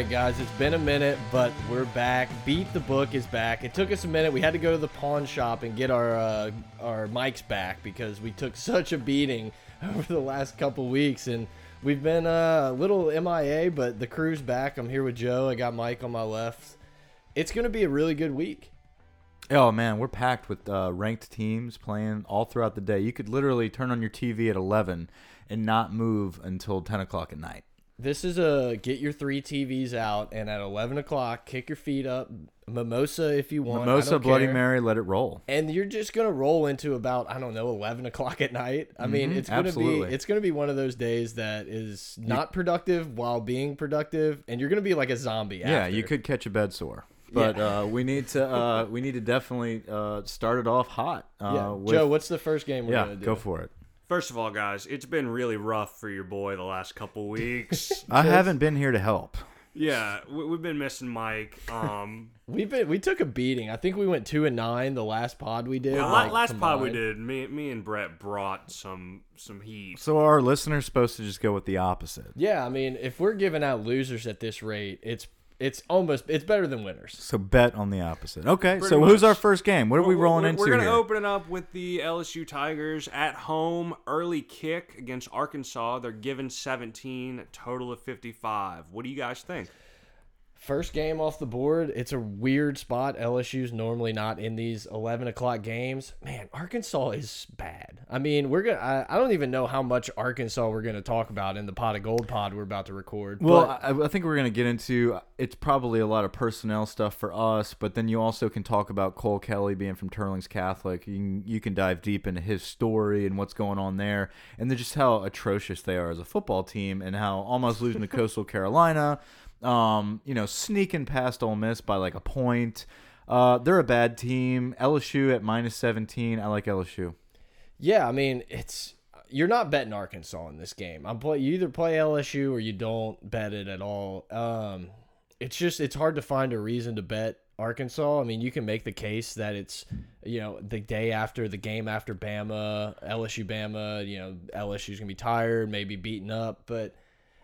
right, guys, it's been a minute, but we're back. Beat the Book is back. It took us a minute. We had to go to the pawn shop and get our uh, our mics back because we took such a beating over the last couple weeks, and we've been uh, a little MIA. But the crew's back. I'm here with Joe. I got Mike on my left. It's gonna be a really good week. Oh man, we're packed with uh, ranked teams playing all throughout the day. You could literally turn on your TV at 11 and not move until 10 o'clock at night. This is a get your three TVs out, and at 11 o'clock, kick your feet up, mimosa if you want. Mimosa, Bloody care. Mary, let it roll. and you're just gonna roll into about I don't know 11 o'clock at night. I mean, Mhm, it's gonna absolutely. be it's gonna be one of those days that is not productive while being productive, and you're gonna be like a zombie. Yeah, after. you could catch a bed sore. But uh, we need to uh, we need to definitely uh, start it off hot. Uh, Yeah. with- Joe, what's the first game we're yeah, gonna do? go for it. First of all, guys, it's been really rough for your boy the last couple weeks. I haven't been here to help. yeah, we, we've been missing Mike. Um, We've been we took a beating. I think we went two and nine the last pod we did. the like, last pod we did, me, me and Brett brought some some heat. So our listeners supposed to just go with the opposite. Yeah, I mean, if we're giving out losers at this rate, it's it's almost it's better than winners. So bet on the opposite. Okay, Pretty so who's our first game? What are we We're- rolling we're, into We're gonna here? open it up with the LSU Tigers at home, early kick against Arkansas. They're given 17, total of 55. What do you guys think? First game off the board. It's a weird spot. LSU's normally not in these eleven o'clock games. Man, Arkansas is bad. I mean, we're gonna. I, I don't even know how much Arkansas we're gonna talk about in the pot of gold pod we're about to record. Well, I, I think we're going to get into it's probably a lot of personnel stuff for us, but then you also can talk about Cole Kelley being from Teurlings Catholic. You can, you can dive deep into his story and what's going on there, and then just how atrocious they are as a football team, and how almost losing to Coastal Carolina, um, you know, sneaking past Ole Miss by like a point. Uh, they're a bad team. LSU at minus seventeen. I like LSU. yeah, I mean, it's you're not betting Arkansas in this game. I'm play. You either play LSU or you don't bet it at all. Um, it's just it's hard to find a reason to bet Arkansas. I mean, you can make the case that it's you know the day after the game after Bama, LSU Bama. You know, LSU's gonna be tired, maybe beaten up, but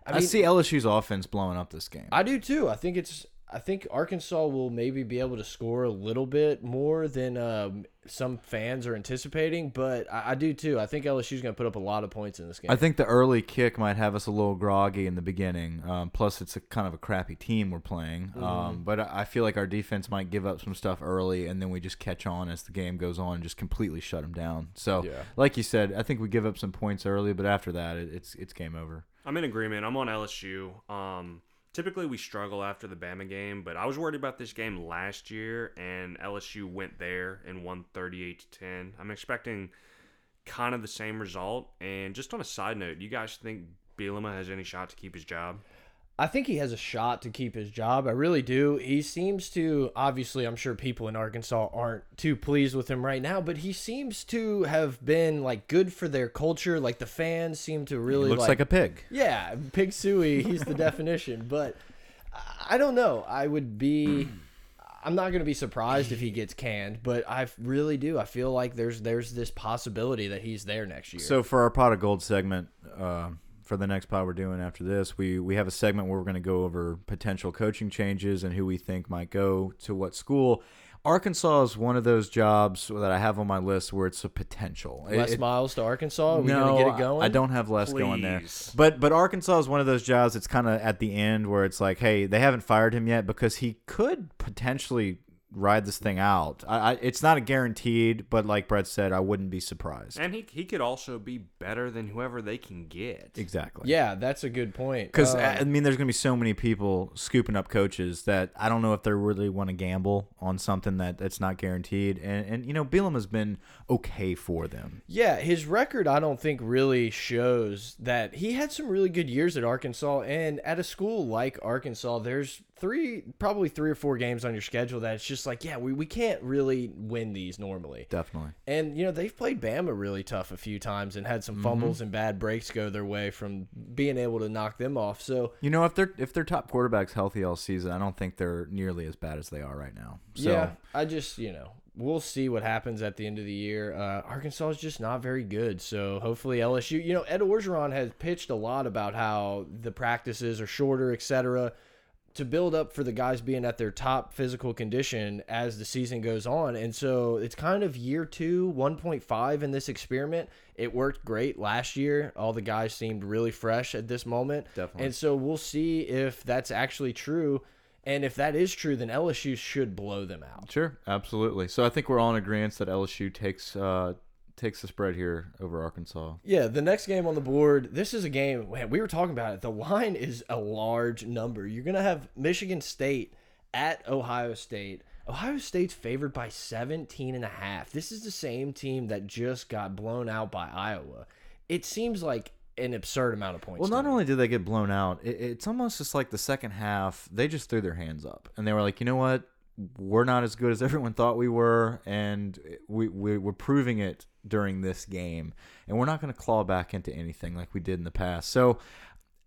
I I, see LSU's offense blowing up this game. I do too. I think it's. I think Arkansas will maybe be able to score a little bit more than um, some fans are anticipating, but I, I do too. I think LSU's going to put up a lot of points in this game. I think the early kick might have us a little groggy in the beginning. Um, plus, it's a kind of a crappy team we're playing. Mm-hmm. Um, but I I feel like our defense might give up some stuff early, and then we just catch on as the game goes on, and just completely shut them down. So, Yeah. like you said, I think we give up some points early, but after that, it, it's it's game over. I'm in agreement. I'm on LSU. Um, typically we struggle after the Bama game, but I was worried about this game last year, and LSU went there and won 38 to 10. I'm expecting kind of the same result. And just on a side note, do you guys think Bielema has any shot to keep his job? I think he has a shot to keep his job. I really do. He seems to, obviously, I'm sure people in Arkansas aren't too pleased with him right now, but he seems to have been like good for their culture. Like the fans seem to really Looks like, a pig. Yeah, Pig Sooie, he's the definition. But I- I don't know. I would be. I'm not going to be surprised if he gets canned, but I really do. I feel like there's there's this possibility that he's there next year. So for our pot of gold segment, uh, for the next pod we're doing after this, we we have a segment where we're going to go over potential coaching changes and who we think might go to what school. Arkansas is one of those jobs that I have on my list where it's a potential. It- Les it- Miles to Arkansas. Are we no, to get it going? I don't have Les going there. But but Arkansas is one of those jobs. It's kind of at the end where it's like, hey, they haven't fired him yet because he could potentially ride this thing out. I, I it's not a guaranteed, but like Brett said, I wouldn't be surprised. And he, he could also be better than whoever they can get. Exactly. Yeah, that's a good point. Because Uh, I mean, there's gonna be so many people scooping up coaches that I don't know if they really want to gamble on something that that's not guaranteed. And and you know, Bielema has been okay for them. Yeah, his record I don't think really shows that he had some really good years at Arkansas and at a school like Arkansas there's three probably three or four games on your schedule that it's just like yeah, we, we can't really win these normally. Definitely. And you know, they've played Bama really tough a few times and had some fumbles and bad breaks go their way from being able to knock them off. So You know, if they're, if their top quarterback's healthy all season, I don't think they're nearly as bad as they are right now. So yeah, I just you know we'll see what happens at the end of the year. Uh, Arkansas is just not very good, so hopefully LSU. You know, Ed Orgeron has pitched a lot about how the practices are shorter, etc. to build up for the guys being at their top physical condition as the season goes on. And so it's kind of year two, 1.5 in this experiment. It worked great last year. All the guys seemed really fresh at this moment. Definitely. And so we'll see if that's actually true. And if that is true, then LSU should blow them out. Sure, absolutely. So I think we're all in agreement that LSU takes uh, takes the spread here over Arkansas. Yeah, the next game on the board, this is a game, man, we were talking about it. The line is a large number. You're going to have Michigan State at Ohio State. Ohio State's favored by 17 and a half. This is the same team that just got blown out by Iowa. It seems like an absurd amount of points. Well, not me. only did they get blown out, it, it's almost just like the second half, they just threw their hands up and they were like, you know what? We're not as good as everyone thought we were, and we, we we're proving it during this game, and we're not going to claw back into anything like we did in the past. So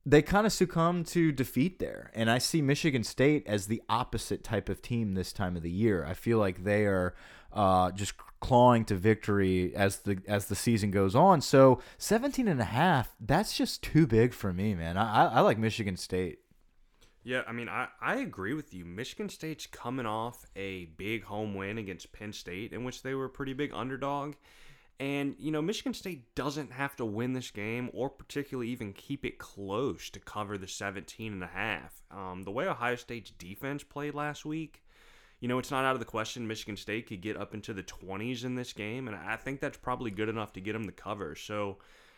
they kind of succumb to defeat there. And I see Michigan State as the opposite type of team this time of the year. I feel like they are uh, just clawing to victory as the as the season goes on. So 17 and a half, that's just too big for me, man. I, I, like Michigan State. Yeah, I mean, I, I agree with you. Michigan State's coming off a big home win against Penn State, in which they were a pretty big underdog. And, you know, Michigan State doesn't have to win this game or particularly even keep it close to cover the 17 and a half. Um, the way Ohio State's defense played last week, you know, it's not out of the question Michigan State could get up into the 20s in this game. And I think that's probably good enough to get them the cover. So,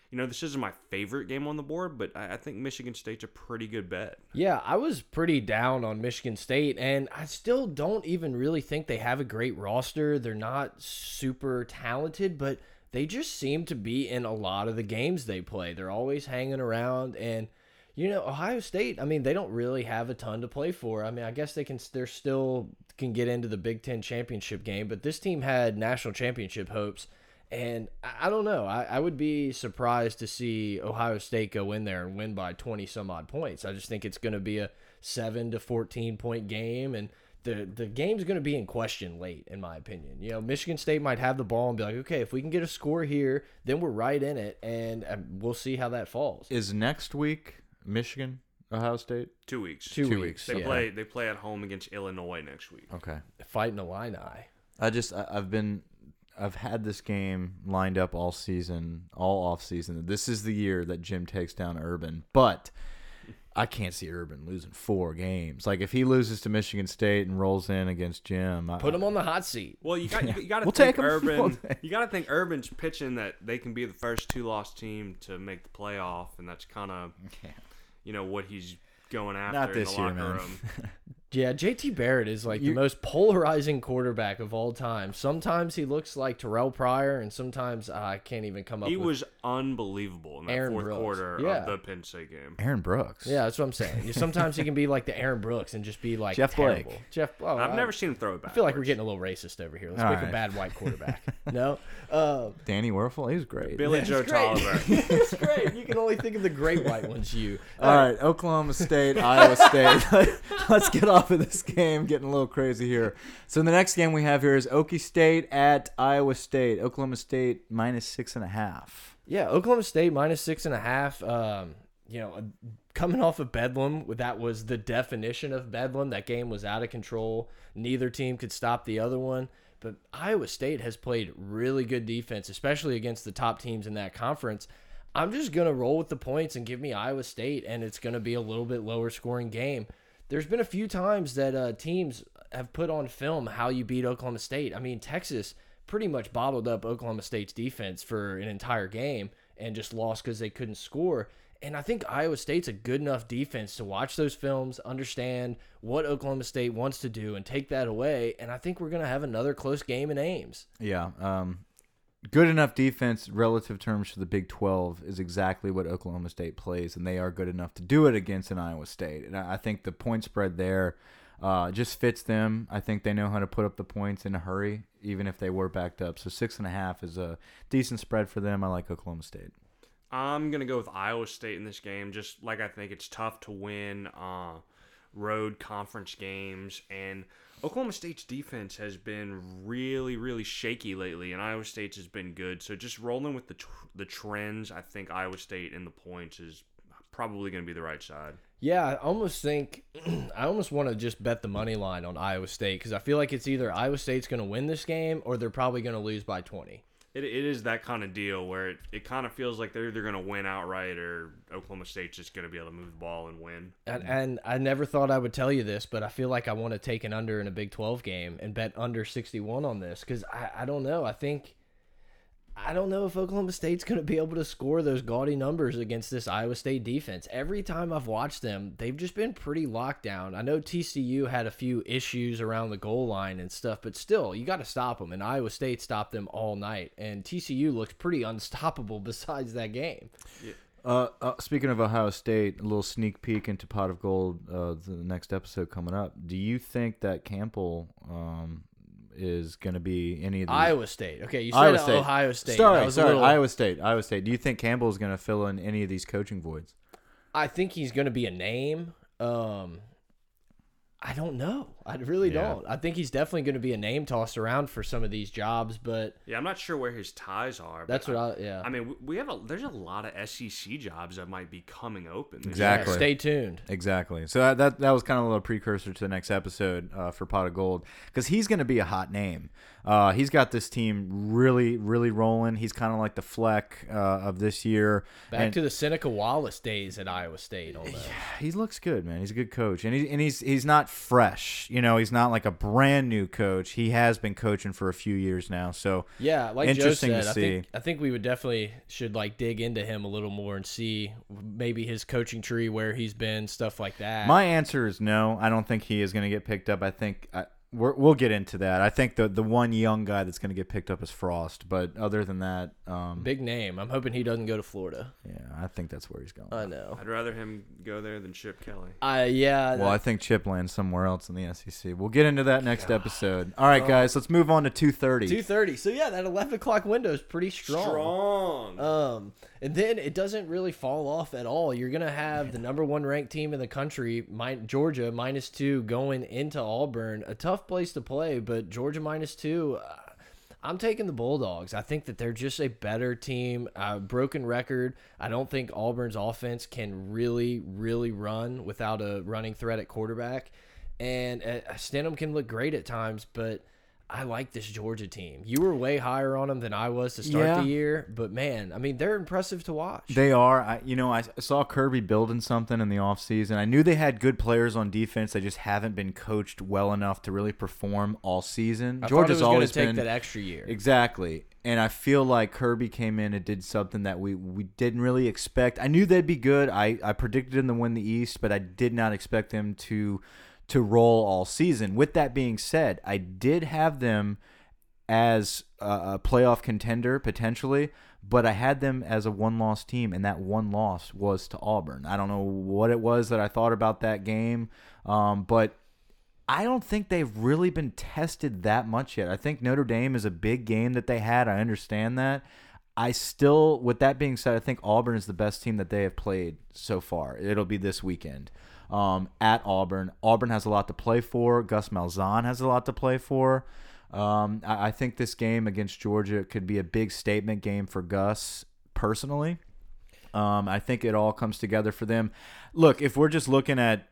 you know, this isn't my favorite game on the board, but I I think Michigan State's a pretty good bet. Yeah, I was pretty down on Michigan State, and I still don't even really think they have a great roster. They're not super talented, but they just seem to be in a lot of the games they play. They're always hanging around, and you know, Ohio State. I mean, they don't really have a ton to play for. I mean, I guess they can. They're still can get into the Big Ten championship game, but this team had national championship hopes. And I I don't know. I, I would be surprised to see Ohio State go in there and win by 20 some odd points. I just think it's going to be a 7 to 14 point game. And the, the game's going to be in question late, in my opinion. You know, Michigan State might have the ball and be like, okay, if we can get a score here, then we're right in it. And um, we'll see how that falls. Is next week Michigan, Ohio State? Two weeks. Two, two weeks. weeks. They yeah. play. They play at home against Illinois next week. Okay. Fighting Illini. I just I, I've been I've had this game lined up all season, all off season. This is the year that Jim takes down Urban, but I can't see Urban losing four games. Like if he loses to Michigan State and rolls in against Jim, I, Put him on the hot seat. Well, you got you, got to We'll think take 'em. Urban. You got to think Urban's pitching that they can be the first two loss team to make the playoff, and that's kind of you know what he's going after Not in this the year, locker man. room. Yeah, JT Barrett is like You- the most polarizing quarterback of all time. Sometimes he looks like Terrell Pryor, and sometimes uh, I can't even come up He with. was unbelievable in that Aaron fourth Brooks. quarter Yeah. of the Penn State game. Aaron Brooks. Yeah, that's what I'm saying. Sometimes he can be like the Aaron Brooks and just be like Jeff terrible. Blake. Jeff. Oh, I've I, never seen him throw it back. I feel like we're getting a little racist over here. Let's All pick a bad white quarterback. no, uh, Danny Wuerffel, he was great. Billy it's Joe great. Tolliver. it's great. You can only think of the great white ones. You. All right, Oklahoma State, Iowa State. Let's get off of this game, getting a little crazy here. So the next game we have here is Okie State at Iowa State. Oklahoma State minus six and a half. Yeah, Oklahoma State minus six and a half. Um, you know, coming off of Bedlam, that was the definition of Bedlam. That game was out of control. Neither team could stop the other one. But Iowa State has played really good defense, especially against the top teams in that conference. I'm just going to roll with the points and give me Iowa State, and it's going to be a little bit lower scoring game. There's been a few times that uh, teams have put on film how you beat Oklahoma State. I mean, Texas pretty much bottled up Oklahoma State's defense for an entire game and just lost because they couldn't score. And I think Iowa State's a good enough defense to watch those films, understand what Oklahoma State wants to do, and take that away. And I think we're going to have another close game in Ames. Yeah, um, good enough defense relative terms to the Big 12 is exactly what Oklahoma State plays, and they are good enough to do it against an Iowa State. And I think the point spread there uh, just fits them. I think they know how to put up the points in a hurry, even if they were backed up. So six and a half is a decent spread for them. I like Oklahoma State. I'm gonna go with Iowa State in this game. Just like I think it's tough to win uh, road conference games, and Oklahoma State's defense has been really, really shaky lately, and Iowa State's has been good. So just rolling with the tr the trends, I think Iowa State in the points is probably going to be the right side. Yeah, I almost think I almost want to just bet the money line on Iowa State because I feel like it's either Iowa State's going to win this game or they're probably going to lose by 20. It, it is that kind of deal where it, it kind of feels like they're either going to win outright or Oklahoma State's just going to be able to move the ball and win. And, and I never thought I would tell you this, but I feel like I want to take an under in a Big 12 game and bet under 61 on this because I, I don't know. I think I don't know if Oklahoma State's going to be able to score those gaudy numbers against this Iowa State defense. Every time I've watched them, they've just been pretty locked down. I know TCU had a few issues around the goal line and stuff, but still, you got to stop them. And Iowa State stopped them all night. And TCU looked pretty unstoppable besides that game. Yeah. Uh, uh, speaking of Ohio State, a little sneak peek into Pot of Gold, uh, the next episode coming up. Do you think that Campbell um, is going to be any of these? Iowa State. Okay, you said Iowa State. Ohio State. Sorry, That was a sorry, little- Iowa State. Iowa State. Do you think Campbell is going to fill in any of these coaching voids? I think he's going to be a name. Um, I don't know. I really Yeah. don't. I think he's definitely going to be a name tossed around for some of these jobs, but Yeah, I'm not sure where his ties are. that's what I. Yeah. I mean, we- we have a there's a lot of SEC jobs that might be coming open. Exactly. Yeah, stay tuned. Exactly. So that that, that was kind of a little precursor to the next episode uh, for Pot of Gold because he's going to be a hot name. Uh, he's got this team really, really rolling. He's kind of like the Fleck uh, of this year. Back And- to the Seneca Wallace days at Iowa State. On that. he looks good, man. He's a good coach, and he, and he's he's not fresh. You know, he's not like a brand new coach. He has been coaching for a few years now. So Yeah, like Joe Interesting to said, I think I think we would definitely should like dig into him a little more and see maybe his coaching tree, where he's been, stuff like that. my answer is no. I don't think he is going to get picked up. I think I, we're, we'll get into that. I think the the one young guy that's going to get picked up is Frost, but other than that, um, Big name. I'm hoping he doesn't go to Florida. yeah, I think that's where he's going. I know. I'd rather him go there than Chip Kelly. I yeah. Well, I think Chip lands somewhere else in the SEC. We'll get into that next episode. All right, Oh. guys, let's move on to two thirty. two thirty. So yeah, that eleven o'clock window is pretty Strong. Strong. Um, and then it doesn't really fall off at all. You're gonna have the number one ranked team in the country, min Georgia minus two, going into Auburn. A tough place to play, but Georgia minus two. Uh, I'm taking the Bulldogs. I think that they're just a better team. Uh, broken record. I don't think Auburn's offense can really, really run without a running threat at quarterback. And uh, Stidham can look great at times, but I like this Georgia team. You were way higher on them than I was to start Yeah. the year, but man, I mean, they're impressive to watch. They are. I, you know, I saw Kirby building something in the offseason. I knew they had good players on defense. They just haven't been coached well enough to really perform all season. I Georgia's always take been that extra year. Exactly. And I feel like Kirby came in and did something that we, we didn't really expect. I knew they'd be good. I, I predicted them to win the East, but I did not expect them to to roll all season. With that being said, I did have them as a, playoff contender potentially, but I had them as a one loss team, and that one loss was to Auburn. I don't know what it was that I thought about that game, um, but I don't think they've really been tested that much yet. I think Notre Dame is a big game that they had. I understand that. I still, with that being said, I think Auburn is the best team that they have played so far. It'll be this weekend um, at Auburn. Auburn has a lot to play for. Gus Malzahn has a lot to play for. Um, I, I think this game against Georgia could be a big statement game for Gus personally. Um, I think it all comes together for them. Look, if we're just looking at,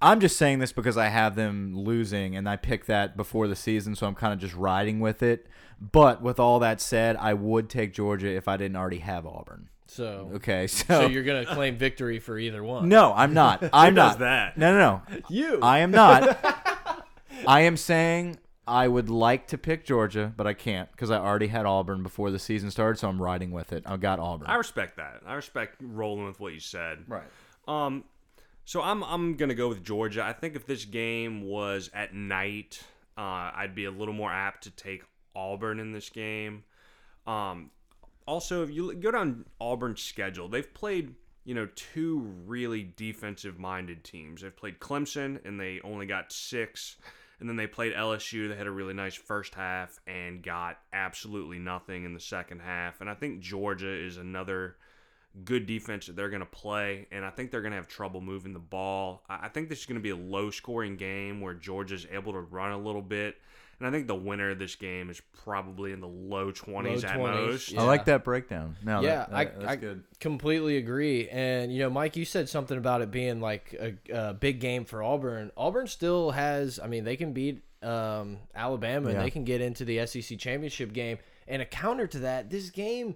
I'm just saying this because I have them losing and I picked that before the season, so I'm kind of just riding with it. But with all that said, I would take Georgia if I didn't already have Auburn. So, Okay, so, so you're gonna claim victory for either one. no, I'm not. I'm not. that? No, no, no. you. I am not. I am saying I would like to pick Georgia, but I can't because I already had Auburn before the season started, so I'm riding with it. I've got Auburn. I respect that. I respect rolling with what you said. right. Um, so I'm I'm gonna go with Georgia. I think if this game was at night, uh, I'd be a little more apt to take Auburn in this game. Um, also, if you go down Auburn's schedule, they've played you know two really defensive minded teams. They've played Clemson and they only got six. And then they played LSU. They had a really nice first half and got absolutely nothing in the second half. And I think Georgia is another good defense that they're going to play, and I think they're going to have trouble moving the ball. I I think this is going to be a low scoring game where Georgia's able to run a little bit. And I think the winner of this game is probably in the low 20s at 20s, most. yeah. I like that breakdown. No, yeah, that, I, that's I good. completely agree. And you know, Mike, you said something about it being like a, a big game for Auburn. Auburn still has. I mean, they can beat um, Alabama and Yeah. they can get into the SEC championship game. And a counter to that, this game,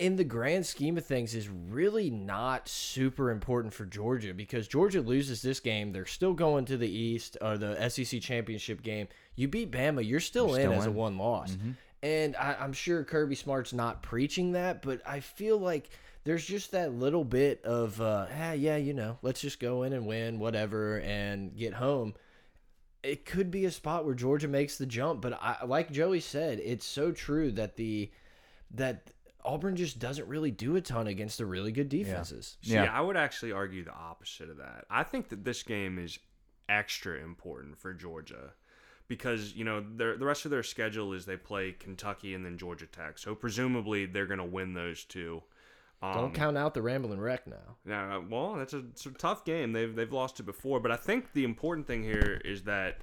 in the grand scheme of things, is really not super important for Georgia because Georgia loses this game, they're still going to the East or the SEC championship game. You beat Bama, you're still You're in still as a one loss. And I, I'm sure Kirby Smart's not preaching that, but I feel like there's just that little bit of, uh, ah, yeah, you know, let's just go in and win, whatever, and get home. It could be a spot where Georgia makes the jump, but I, like Joey said, it's so true that the that Auburn just doesn't really do a ton against the really good defenses. See, Yeah. I would actually argue the opposite of that. I think that this game is extra important for Georgia because you know their, the rest of their schedule is they play Kentucky and then Georgia Tech, so presumably they're going to win those two. Um, Don't count out the Rambling Wreck now. Yeah, well, that's a, it's a tough game. They've they've lost it before, but I think the important thing here is that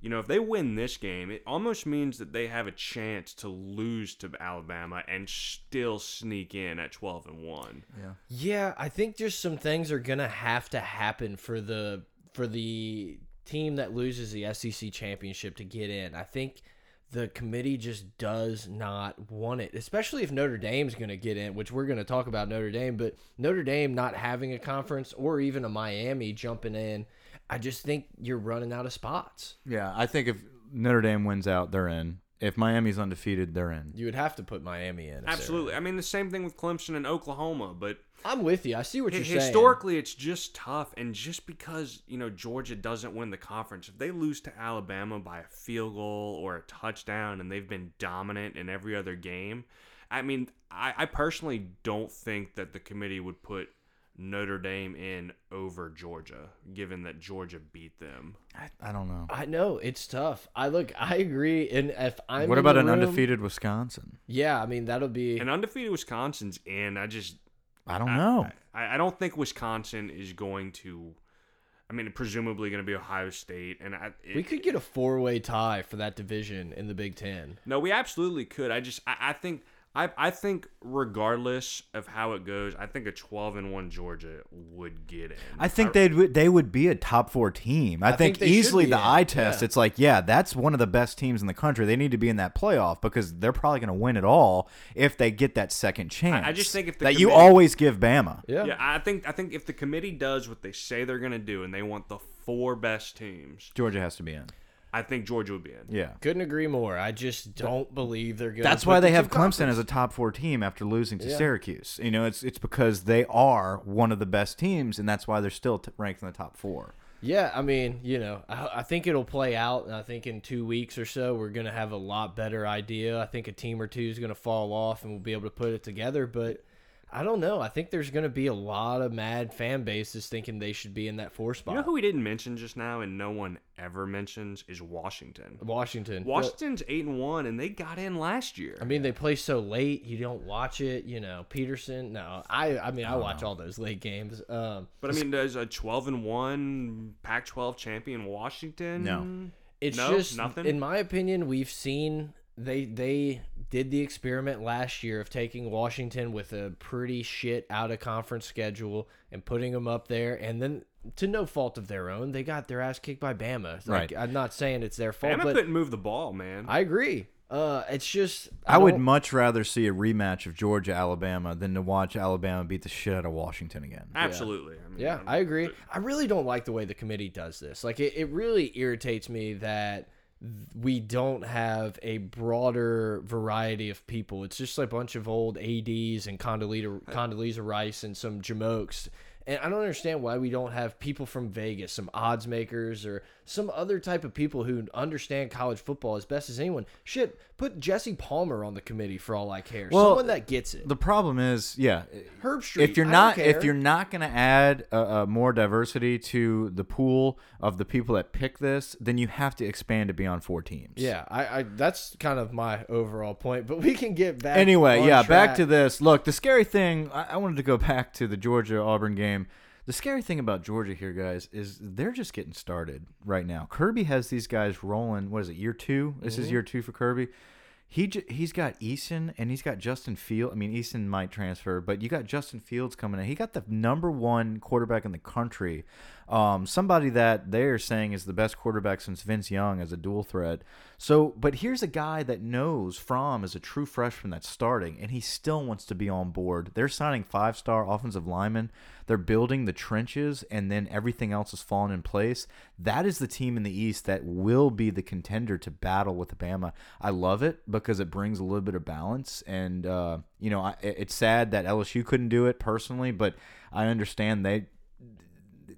you know if they win this game, it almost means that they have a chance to lose to Alabama and still sneak in at twelve and one. Yeah. Yeah, I think just some things are gonna have to happen for the for the team that loses the SEC championship to get in. I think the committee just does not want it, especially if Notre Dame's gonna get in, which we're gonna talk about Notre Dame, but Notre Dame not having a conference or even a Miami jumping in, I just think you're running out of spots. Yeah, I think if Notre Dame wins out, they're in. If Miami's undefeated, they're in. You would have to put Miami in. if they're- Absolutely. I mean, the same thing with Clemson and Oklahoma, but I'm with you. I see what hi- you're saying. historically, it's just tough. And just because you know Georgia doesn't win the conference, if they lose to Alabama by a field goal or a touchdown, and they've been dominant in every other game, I mean, I, I personally don't think that the committee would put Notre Dame in over Georgia, given that Georgia beat them. I, I don't know. I know it's tough. I look. I agree. And if I'm what about an room- undefeated Wisconsin? Yeah, I mean that'll be. an undefeated Wisconsin's in. I just I don't know. I, I don't think Wisconsin is going to. I mean, presumably going to be Ohio State, and I, it, we could get a four-way tie for that division in the Big Ten. No, we absolutely could. I just, I, I think, I, I think, regardless of how it goes, I think a twelve and one Georgia would get in. I think they would they would be a top four team. I, think think, easily the in, eye test. yeah. It's like, yeah, that's one of the best teams in the country. They need to be in that playoff because they're probably going to win it all if they get that second chance. I just think if the that you always give Bama. Yeah. Yeah, I think, I think if the committee does what they say they're going to do, and they want the four best teams, Georgia has to be in. I think Georgia would be in. Yeah. Couldn't agree more. I just don't believe they're good. That's why they have Clemson as a top four team after losing to Yeah. Syracuse. You know, it's it's because they are one of the best teams, and that's why they're still t ranked in the top four. Yeah, I mean, you know, I, I think it'll play out, and I think in two weeks or so we're gonna have a lot better idea. I think a team or two is gonna fall off, and we'll be able to put it together. But I don't know. I think there's gonna be a lot of mad fan bases thinking they should be in that four spot. You know who we didn't mention just now, and no one ever mentions is Washington. Washington. Washington's eight and one, and they got in last year. I mean, they play so late. You don't watch it. You know, Petersen. No, I. I mean, I watch all those late games. Um, But I mean, does a 12 and 1 Pac 12 champion Washington? No. it's No? just, Nothing? in my opinion, we've seen they they did the experiment last year of taking Washington with a pretty shit out of conference schedule and putting them up there, and then to no fault of their own, they got their ass kicked by Bama. Like, Right. I'm not saying it's their fault, Bama but couldn't move the ball, man. I agree. Uh, it's just I, would much rather see a rematch of Georgia Alabama than to watch Alabama beat the shit out of Washington again. Absolutely. I mean, Yeah, I'm- I agree. I really don't like the way the committee does this. Like, it, it really irritates me that we don't have a broader variety of people. It's just like a bunch of old ads and Condoleezza, Condoleezza Rice and some jamokes. And I don't understand why we don't have people from Vegas, some odds makers or some other type of people who understand college football as best as anyone. Shit, put Jesse Palmer on the committee for all I care. Well, Someone that gets it. The problem is, yeah, Herbstreit. if you're don't if you're not going to add uh, uh, more diversity to the pool of the people that pick this, then you have to expand it beyond four teams. Yeah, I, I that's kind of my overall point. But we can get back. Anyway, yeah, back to this. Look, the scary thing. I, I wanted to go back to the Georgia Auburn game. The scary thing about Georgia here, guys, is they're just getting started right now. Kirby has these guys rolling. What is it? Year two. This Mm-hmm. is year two for Kirby. He j- he's got Eason and he's got Justin Field. I mean, Eason might transfer, but you got Justin Fields coming in. He got the number one quarterback in the country. Um, somebody that they're saying is the best quarterback since Vince Young as a dual threat. So, but here's a guy that knows Fromm is a true freshman that's starting, and he still wants to be on board. They're signing five star offensive linemen. They're building the trenches, and then everything else is falling in place. That is the team in the East that will be the contender to battle with Alabama. I love it because it brings a little bit of balance, and uh, you know, I, it's sad that LSU couldn't do it personally, but I understand they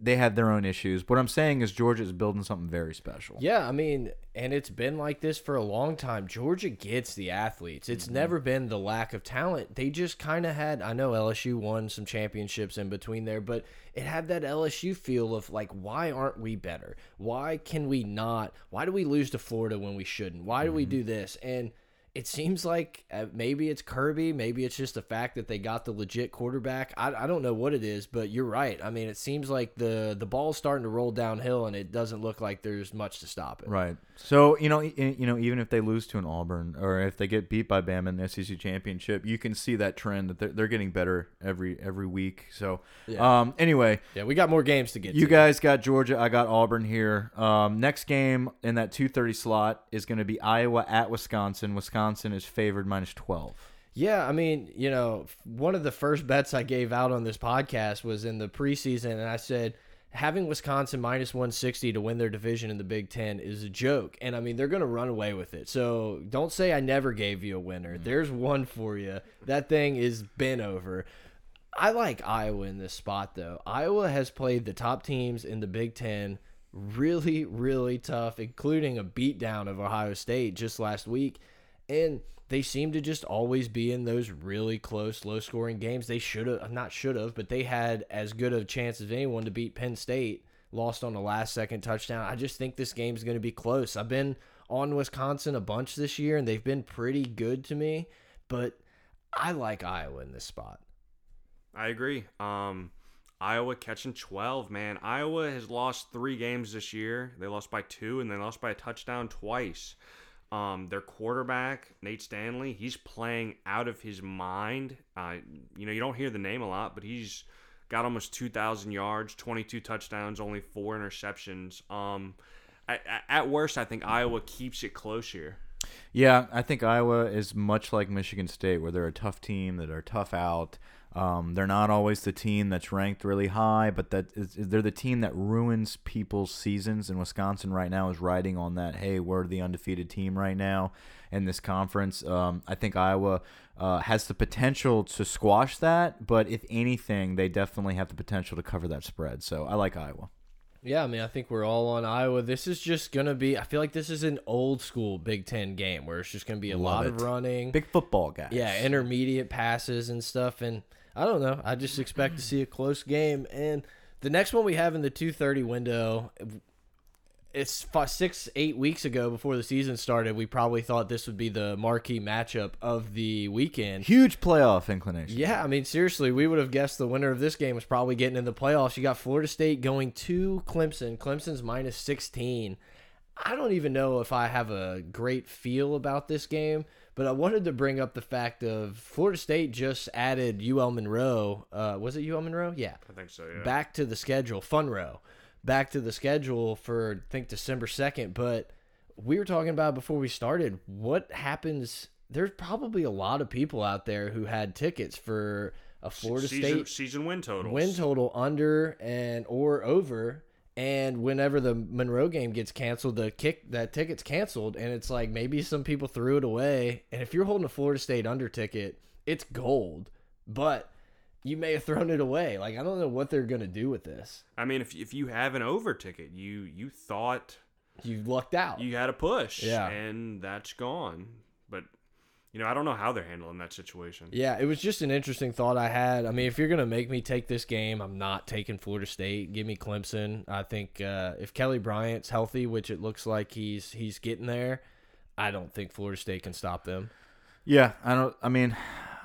they have their own issues. What I'm saying is Georgia is building something very special. Yeah, I mean, and it's been like this for a long time. Georgia gets the athletes. It's Mm-hmm. never been the lack of talent. They just kind of had. I know LSU won some championships in between there, but it had that LSU feel of like, why aren't we better? Why can we not? Why do we lose to Florida when we shouldn't? Why do we Mm-hmm. do this? And it seems like uh, maybe it's Kirby, maybe it's just the fact that they got the legit quarterback. I, I don't know what it is, but you're right. I mean, it seems like the the ball's starting to roll downhill, and it doesn't look like there's much to stop it. Right. So you know, you know, even if they lose to an Auburn or if they get beat by Bama in the SEC championship, you can see that trend that they're, they're getting better every every week. So, Yeah. um, anyway, Yeah, we got more games to get you to. guys got Georgia. I got Auburn here. Um, next game in that two thirty slot is going to be Iowa at Wisconsin. Wisconsin is favored minus twelve. Yeah, I mean, you know, one of the first bets I gave out on this podcast was in the preseason, and I said having Wisconsin minus 160 to win their division in the Big Ten is a joke. And I mean, they're going to run away with it. So don't say I never gave you a winner. Mm. There's one for you. That thing is been over. I like Iowa in this spot, though. Iowa has played the top teams in the Big Ten really, really tough, including a beatdown of Ohio State just last week. And they seem to just always be in those really close, low scoring games. They should have, not should have, but they had as good a chance as anyone to beat Penn State, lost on the last second touchdown. I just think this game's going to be close. I've been on Wisconsin a bunch this year, and they've been pretty good to me, but I like Iowa in this spot. I agree. Um, Iowa catching 12, man. Iowa has lost three games this year. They lost by two, and they lost by a touchdown twice. Um, their quarterback, Nate Stanley, he's playing out of his mind. Uh, you know, you don't hear the name a lot, but he's got almost 2,000 yards, 22 touchdowns, only four interceptions. Um, at, at worst, I think Iowa keeps it close here. Yeah, I think Iowa is much like Michigan State, where they're a tough team that are tough out. Um, they're not always the team that's ranked really high, but that is, they're the team that ruins people's seasons. And Wisconsin right now is riding on that. Hey, we're the undefeated team right now in this conference. Um, I think Iowa uh, has the potential to squash that, but if anything, they definitely have the potential to cover that spread. So I like Iowa. Yeah, I mean, I think we're all on Iowa. This is just going to be, I feel like this is an old school Big Ten game where it's just going to be a Love lot of running. Big football guys. yeah, intermediate passes and stuff. And I don't know. I just expect to see a close game. And the next one we have in the 230 window, it's fi- six, eight weeks ago before the season started. We probably thought this would be the marquee matchup of the weekend. Huge playoff inclination. Yeah, I mean, seriously, we would have guessed the winner of this game was probably getting in the playoffs. You got Florida State going to Clemson. Clemson's minus 16. I don't even know if I have a great feel about this game, but I wanted to bring up the fact of Florida State just added UL Monroe. Uh, was it UL Monroe? Yeah. I think so, yeah. Back to the schedule, Fun Row. Back to the schedule for, I think, December 2nd. But we were talking about before we started what happens. There's probably a lot of people out there who had tickets for a Florida season, State season win total, win total under and or over and whenever the Monroe game gets canceled the kick that ticket's canceled and it's like maybe some people threw it away and if you're holding a Florida State under ticket it's gold but you may have thrown it away like I don't know what they're going to do with this I mean, if if you have an over ticket, you you thought you lucked out. you had a push, Yeah. and that's gone. But you know, I don't know how they're handling that situation. Yeah, it was just an interesting thought I had. I mean, if you're gonna make me take this game, I'm not taking Florida State. Give me Clemson. I think uh, if Kelly Bryant's healthy, which it looks like he's he's getting there, I don't think Florida State can stop them. Yeah, I don't. I mean,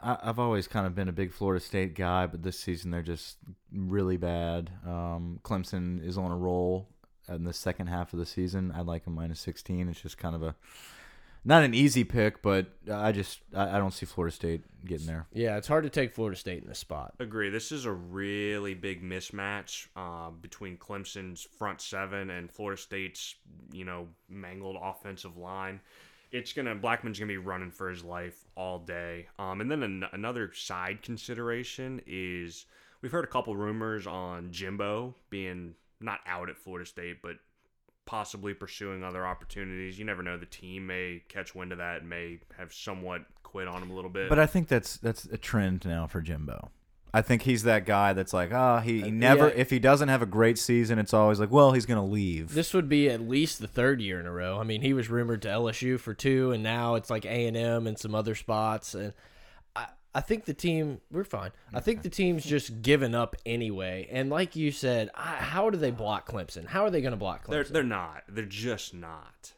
I, I've always kind of been a big Florida State guy, but this season they're just really bad. Um, Clemson is on a roll in the second half of the season. I'd like a minus sixteen. It's just kind of a not an easy pick, but I just I, I don't see Florida State getting there. Yeah, it's hard to take Florida State in this spot. Agree. This is a really big mismatch uh, between Clemson's front seven and Florida State's, you know, mangled offensive line. It's gonna Blackman's gonna be running for his life all day. Um, and then an another side consideration is we've heard a couple rumors on Jimbo being not out at Florida State, but possibly pursuing other opportunities. You never know. The team may catch wind of that and may have somewhat quit on him a little bit. But I think that's that's a trend now for Jimbo. I think he's that guy that's like, ah, he, he never. yeah. If he doesn't have a great season, it's always like, well, he's gonna leave. This would be at least the third year in a row. I mean, he was rumored to LSU for two, and now it's like A and M and some other spots. And I, I think the team we're fine. I think the team's just given up anyway. And like you said, I, how do they block Clemson? How are they going to block Clemson? they're they're not. They're just not.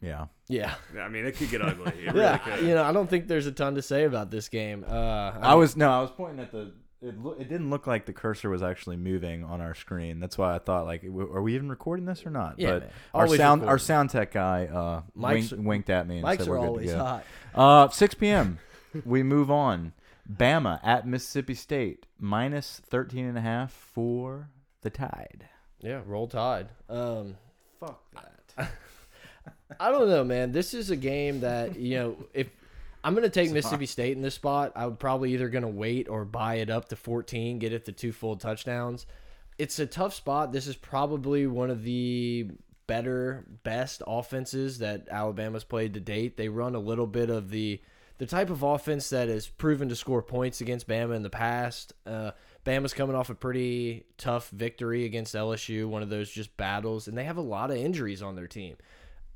yeah. yeah. I mean, it could get ugly. It really Yeah, could. you know, I don't think there's a ton to say about this game. Uh, I was no, I was pointing at the. It, loo- it didn't look like the cursor was actually moving on our screen. That's why I thought like, w- are we even recording this or not? Yeah, but man. our Always sound our sound tech guy uh, Mics- winked, winked at me and mics said are we're good always to go. hot. Uh, 6 p.m. we move on. Bama at Mississippi State minus 13 and a half for the Tide. Yeah, roll tide. Um, Fuck that. I don't know, man. This is a game that you know if I'm going to take Mississippi State in this spot, I would probably either going to wait or buy it up to 14, get it to two full touchdowns. It's a tough spot. This is probably one of the better, best offenses that Alabama's played to date. They run a little bit of the the type of offense that has proven to score points against Bama in the past. Uh, Bama's coming off a pretty tough victory against LSU, one of those just battles, and they have a lot of injuries on their team.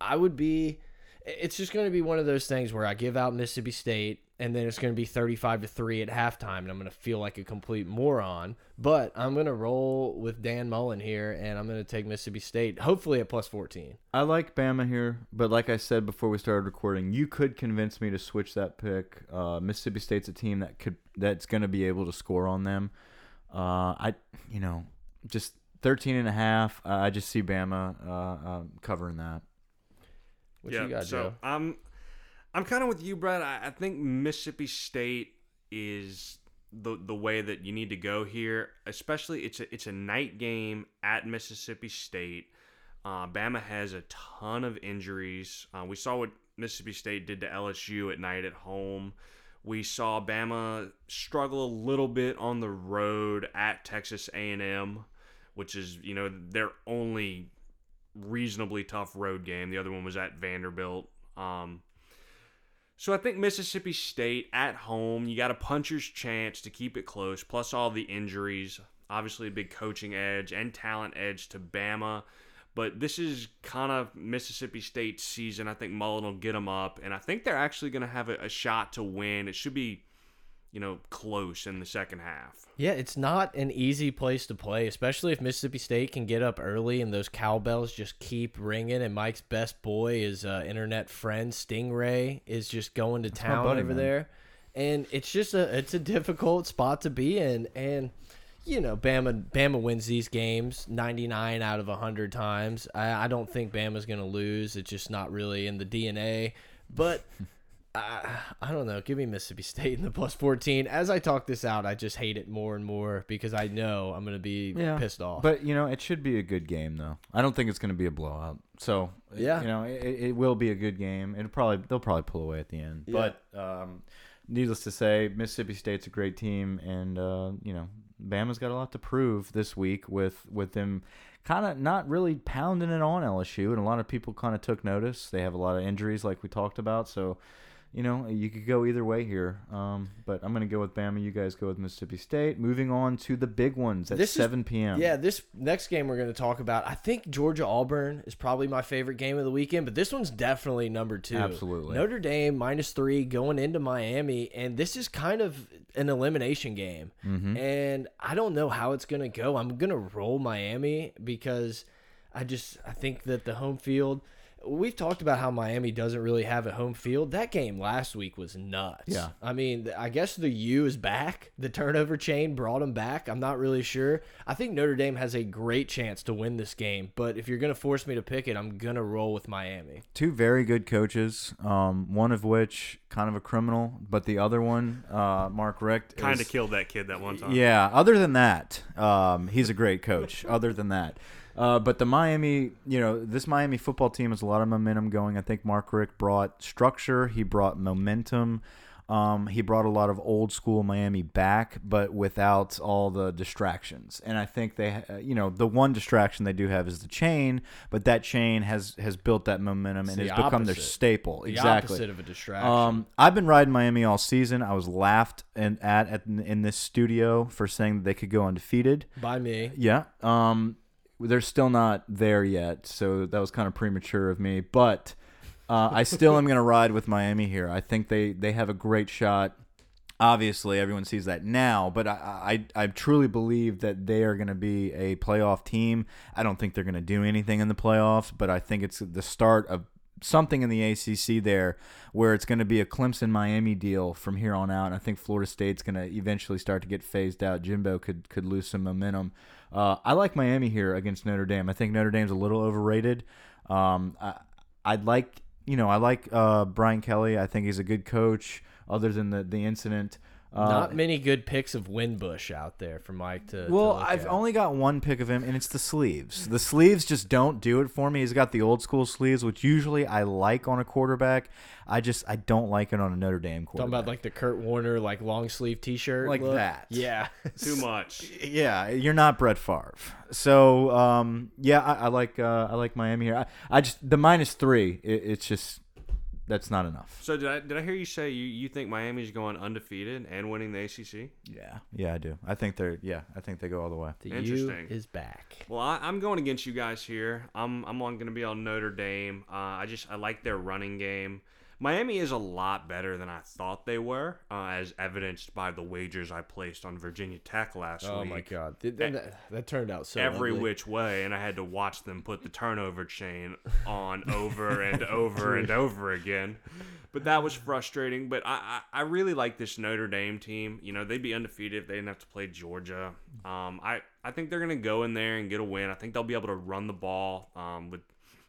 I would be. It's just going to be one of those things where I give out Mississippi State, and then it's going to be thirty-five to three at halftime, and I'm going to feel like a complete moron. But I'm going to roll with Dan Mullen here, and I'm going to take Mississippi State, hopefully at plus fourteen. I like Bama here, but like I said before we started recording, you could convince me to switch that pick. Uh, Mississippi State's a team that could that's going to be able to score on them. Uh, I, you know, just 13 and a half. Uh, I just see Bama uh, uh, covering that. What yeah. you got, so Joe? I'm, I'm kind of with you, Brad. I, I think Mississippi State is the the way that you need to go here. Especially, it's a it's a night game at Mississippi State. Uh, Bama has a ton of injuries. Uh, we saw what Mississippi State did to LSU at night at home. We saw Bama struggle a little bit on the road at Texas A&M, which is you know their only reasonably tough road game. The other one was at Vanderbilt. Um, so I think Mississippi State at home, you got a puncher's chance to keep it close, plus all the injuries. Obviously, a big coaching edge and talent edge to Bama. But this is kind of Mississippi State's season. I think Mullen will get them up, and I think they're actually going to have a, a shot to win. It should be, you know, close in the second half. Yeah, it's not an easy place to play, especially if Mississippi State can get up early and those cowbells just keep ringing. And Mike's best boy, his uh, internet friend Stingray, is just going to my town buddy, over man. there, and it's just a it's a difficult spot to be in. And you know, Bama Bama wins these games ninety nine out of hundred times. I, I don't think Bama's gonna lose. It's just not really in the DNA, but. I, I don't know. Give me Mississippi State in the plus 14. As I talk this out, I just hate it more and more because I know I'm going to be pissed off. But you know, it should be a good game though. I don't think it's going to be a blowout. So Yeah. you know, it, it will be a good game. It'll probably they'll probably pull away at the end. Yeah. But um, needless to say, Mississippi State's a great team, and uh, you know, Bama's got a lot to prove this week with with them kind of not really pounding it on LSU, and a lot of people kind of took notice. They have a lot of injuries, like we talked about, so. You know, you could go either way here. Um, but I'm going to go with Bama. You guys go with Mississippi State. Moving on to the big ones at This is- 7 p.m. Yeah, this next game we're going to talk about, I think Georgia Auburn is probably my favorite game of the weekend, but this one's definitely number two. Absolutely. Notre Dame minus three going into Miami, and this is kind of an elimination game. Mm-hmm. And I don't know how it's going to go. I'm going to roll Miami because I just I think that the home field. We've talked about how Miami doesn't really have a home field. That game last week was nuts. Yeah. I mean, I guess the U is back. The turnover chain brought them back. I'm not really sure. I think Notre Dame has a great chance to win this game, but if you're going to force me to pick it, I'm going to roll with Miami. Two very good coaches, um, one of which kind of a criminal, but the other one, uh, Mark Richt, Kind of killed that kid that one time. Yeah. Other than that, um, he's a great coach. other than that, uh, but the Miami, you know, this Miami football team has a lot of momentum going. I think Mark Richt brought structure. He brought momentum. Um, he brought a lot of old school Miami back, but without all the distractions. And I think they, uh, you know, the one distraction they do have is the chain, but that chain has has built that momentum and the has become their opposite. staple. The exactly. opposite of a distraction. Um, I've been riding Miami all season. I was laughed and at, at in this studio for saying that they could go undefeated. By me. Yeah. Um, they're still not there yet, so that was kind of premature of me. But uh, I still am going to ride with Miami here. I think they they have a great shot. Obviously, everyone sees that now, but I I, I truly believe that they are going to be a playoff team. I don't think they're going to do anything in the playoffs, but I think it's the start of something in the ACC there where it's going to be a Clemson Miami deal from here on out. And I think Florida State's going to eventually start to get phased out. Jimbo could could lose some momentum. Uh, I like Miami here against Notre Dame. I think Notre Dame's a little overrated. Um, I I'd like you know I like uh, Brian Kelly. I think he's a good coach. Other than the the incident. Uh, Not many good picks of Wimbush out there for Mike to. to well, look I've at. only got one pick of him, and it's the sleeves. The sleeves just don't do it for me. He's got the old school sleeves, which usually I like on a quarterback. I just I don't like it on a Notre Dame quarterback. talking about like the Kurt Warner like long sleeve T-shirt, Like look. that. Yeah. Too much. yeah, you're not Brett Favre. So um, yeah, I, I like uh, I like Miami here. I, I just the minus three. It, it's just that's not enough. So did I did I hear you say you, you think Miami's going undefeated and winning the ACC? Yeah, yeah, I do. I think they're yeah. I think they go all the way. The U Interesting. is back. Well, I, I'm going against you guys here. I'm I'm on going to be on Notre Dame. Uh, I just I like their running game. Miami is a lot better than I thought they were, uh, as evidenced by the wagers I placed on Virginia Tech last Oh week. Oh my God, Th- th- that, that turned out so every ugly. which way, and I had to watch them put the turnover chain on over and over and over again. But that was frustrating. But I, I, I really like this Notre Dame team. You know, they'd be undefeated if they didn't have to play Georgia. Um, I, I think they're going to go in there and get a win. I think they'll be able to run the ball um, with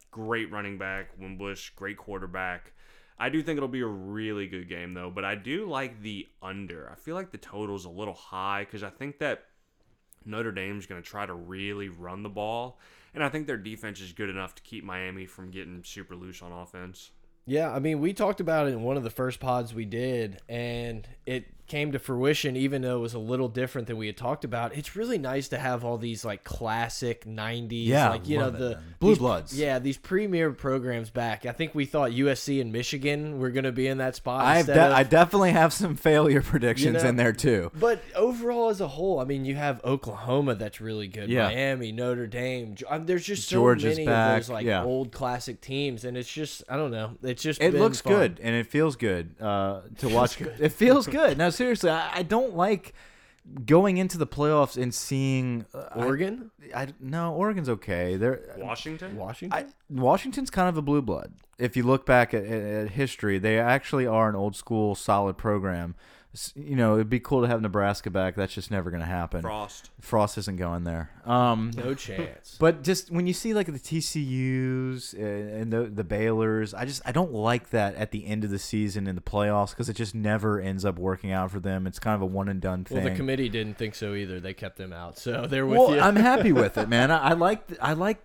great running back, Wimbush, great quarterback. I do think it'll be a really good game, though. But I do like the under. I feel like the total's a little high because I think that Notre Dame's going to try to really run the ball. And I think their defense is good enough to keep Miami from getting super loose on offense. Yeah, I mean, we talked about it in one of the first pods we did, and it came to fruition, even though it was a little different than we had talked about. It's really nice to have all these like classic '90s, Yeah, like you know it, the man. Blue these- Bloods. Yeah, these premier programs back. I think we thought USC and Michigan were going to be in that spot. I've de I definitely have some failure predictions know, in there too. But overall, as a whole, I mean, you have Oklahoma that's really good. Yeah. Miami, Notre Dame. Ge- um, There's just so Georgia's many back, of those like yeah. old classic teams, and it's just I don't know. It's just It been looks fun. good and it feels good uh, to watch. It feels good. Now, seriously, I, I don't like going into the playoffs and seeing uh, I- Oregon, I, no, Oregon's okay. They're Washington? Washington. I, Washington's kind of a blue blood. If you look back at, at, at history, they actually are an old school, solid program. S- You know, it'd be cool to have Nebraska back. That's just never going to happen. Frost. Frost isn't going there. Um, no chance. but just when you see like the TCU's and and the the Baylor's, I just I don't like that at the end of the season in the playoffs because it just never ends up working out for them. It's kind of a one and done thing. Well, the committee didn't think so either. They kept them out, so they're with well, you. I'm happy with it, man. I, I like I like.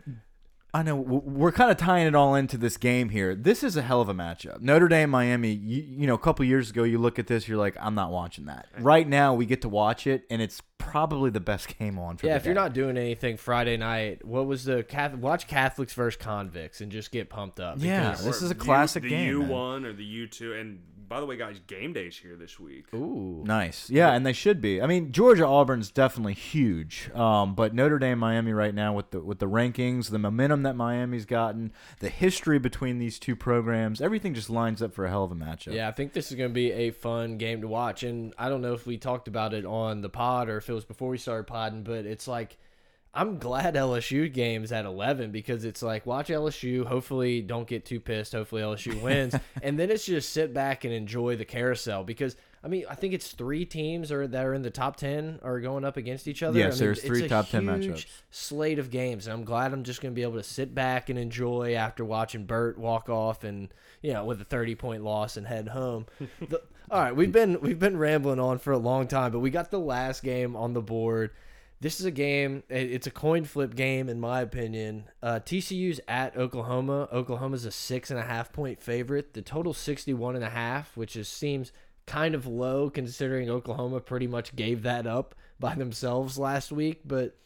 I know we're kind of tying it all into this game here. This is a hell of a matchup. Notre Dame, Miami. You, you know, a couple years ago, you look at this, you're like, I'm not watching that. Right now, we get to watch it, and it's probably the best game on. For Yeah, the if you're not doing anything Friday night, what was the Catholic? Watch Catholics versus convicts and just get pumped up. Yeah. This is a classic the game, U man. one or the U two, and by the way, guys, game days here this week. Ooh. Nice. Yeah, and they should be. I mean, Georgia Auburn's definitely huge. Um, but Notre Dame Miami right now with the with the rankings, the momentum that Miami's gotten, the history between these two programs, everything just lines up for a hell of a matchup. Yeah, I think this is going to be a fun game to watch. And I don't know if we talked about it on the pod or if it was before we started podding, but it's like I'm glad LSU games at 11 because it's like watch LSU. Hopefully, don't get too pissed. Hopefully, LSU wins, and then it's just sit back and enjoy the carousel because. I mean, I think it's three teams are that are in the top ten are going up against each other. Yes, I mean, there's it's three a top 10 huge matchups. Slate of games, and I'm glad I'm just going to be able to sit back and enjoy after watching Burt walk off and you know with a 30 point loss and head home. the, all right, we've been we've been rambling on for a long time, but we got the last game on the board. This is a game. It's a coin flip game, in my opinion. Uh, TCU's at Oklahoma. Oklahoma's a six and a half point favorite. The total 61 and a half, which is seems kind of low considering Oklahoma pretty much gave that up by themselves last week. But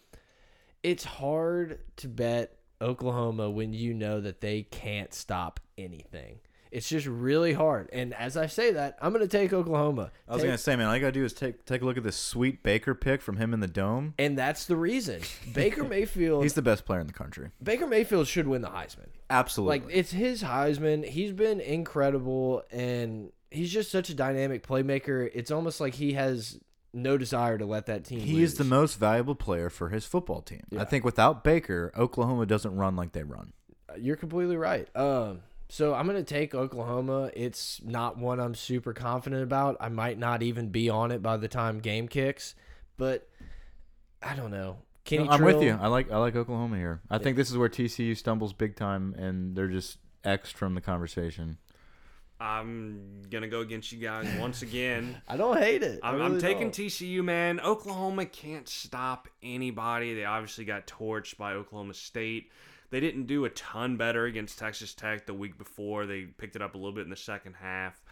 it's hard to bet Oklahoma when you know that they can't stop anything. It's just really hard. And as I say that, I'm going to take Oklahoma. I was Take- gonna say, man, all you gotta do is take take a look at this sweet Baker pick from him in the dome. and that's the reason. Baker Mayfield He's the best player in the country. Baker Mayfield should win the Heisman. Absolutely. Like it's his Heisman. He's been incredible and he's just such a dynamic playmaker. It's almost like he has no desire to let that team he lose. is the most valuable player for his football team. I think without Baker, Oklahoma doesn't run like they run. You're completely right. Um, so I'm gonna take Oklahoma. It's not one I'm super confident about. I might not even be on it by the time game kicks, but I don't know. Kenny No, I'm with you. I like I like Oklahoma here. I think this is where TCU stumbles big time, and they're just X from the conversation. I'm gonna go against you guys once again. I don't hate it. I I'm, really I'm taking don't. TCU, man. Oklahoma can't stop anybody. They obviously got torched by Oklahoma State. They didn't do a ton better against Texas Tech the week before. They picked it up a little bit in the second half.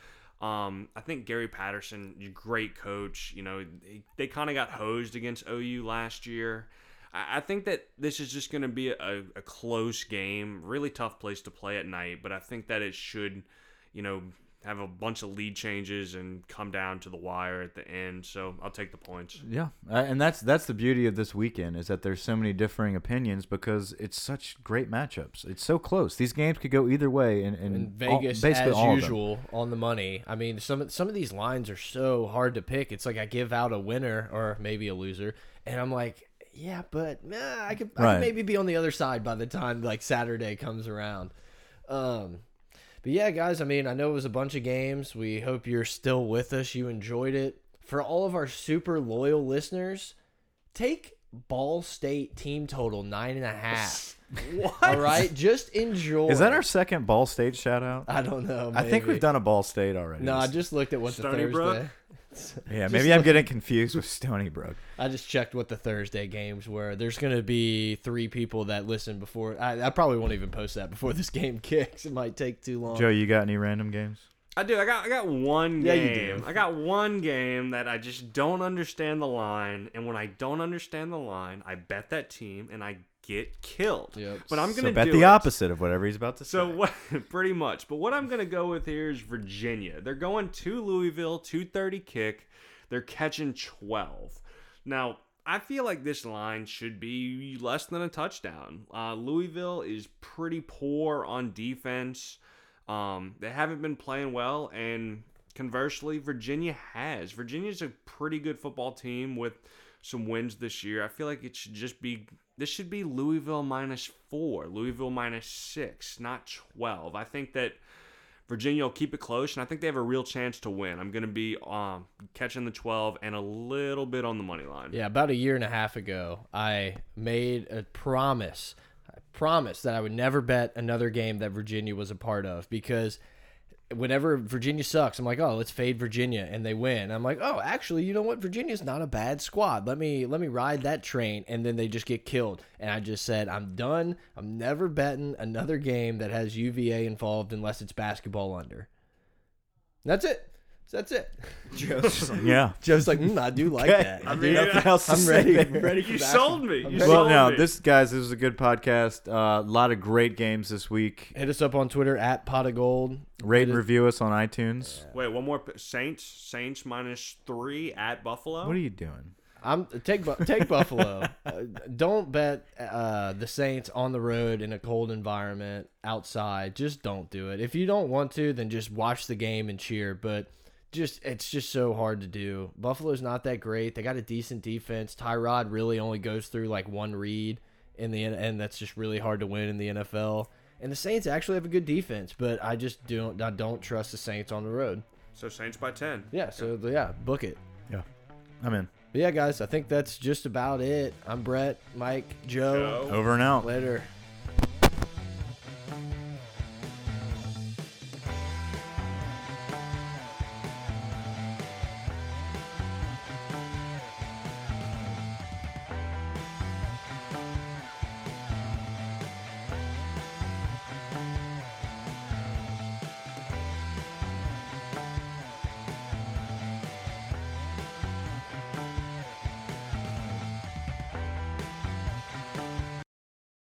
Um, I think Gary Patterson, great coach. You know, they, they kind of got hosed against OU last year. I, I think that this is just going to be a, a close game. Really tough place to play at night, but I think that it should, you know, have a bunch of lead changes and come down to the wire at the end. So I'll take the points. Yeah, uh, and that's that's the beauty of this weekend is that there's so many differing opinions because it's such great matchups. It's so close. These games could go either way, and, and in all- Vegas basically as all usual on the money. I mean, some some of these lines are so hard to pick. It's like I give out a winner or maybe a loser, and I'm like, yeah, but nah, I could, I could maybe be on the other side by the time like Saturday comes around. Um, but yeah, guys, I mean, I know it was a bunch of games. We hope you're still with us. You enjoyed it. For all of our super loyal listeners, take Ball State team total nine and a half. What? All right, just enjoy. Is that our second Ball State shout out? I don't know. I think we've done a Ball State already. No, I just looked at what the Stony Brook? Thursday. yeah, just maybe I'm getting confused with Stony Brook. I just checked what the Thursday games were. There's gonna be three people that listen before. I, I probably won't even post that before this game kicks. It might take too long. Joe, you got any random games? I do. I got I got one game. Yeah, game. you do. I got one game that I just don't understand the line, and when I don't understand the line, I bet that team and I get killed. Yep. But I'm gonna so bet do the it. opposite of whatever he's about to So say. what? Pretty much. But what I'm gonna go with here is Virginia. They're going to Louisville, 230 kick. They're catching 12. Now I feel like this line should be less than a touchdown. Uh, Louisville is pretty poor on defense. Um, they haven't been playing well, and conversely, Virginia has. Virginia's a pretty good football team with some wins this year. I feel like it should just be this should be Louisville minus four, Louisville minus six, not twelve. I think that Virginia will keep it close, and I think they have a real chance to win. I'm going to be um, catching the twelve and a little bit on the money line. Yeah, about a year and a half ago, I made a promise. I promised that I would never bet another game that Virginia was a part of because whenever Virginia sucks, I'm like, oh, let's fade Virginia, and they win. I'm like, oh, actually, you know what? Virginia's not a bad squad. Let me let me ride that train, and then they just get killed. And I just said, I'm done. I'm never betting another game that has UVA involved unless it's basketball under. That's it. So that's it. Yeah. Joe's like, mm, I do like Okay. that. I I mean, do. Nothing else to I'm say ready. there. I'm ready. You for sold me. You. Well, sold no, me. this guys, this was a good podcast. A lot of great games this week. Hit us up on Twitter at pot of gold. Rate and review us on iTunes. Wait, one more. p- Saints. Saints minus three at Buffalo. What are you doing? I'm take Bu- take Buffalo. Uh, don't bet uh, the Saints on the road in a cold environment outside. Just don't do it. If you don't want to, then just watch the game and cheer. But just it's just so hard to do. Buffalo's not that great. They got a decent defense. Tyrod really only goes through like one read in the N- and that's just really hard to win in the NFL. And the Saints actually have a good defense, but I just don't I don't trust the Saints on the road. So Saints by ten. Yeah, so yeah, book it. Yeah. I'm in. But yeah, guys, I think that's just about it. I'm Brett, Mike, Joe. Joe. Over and out. Later.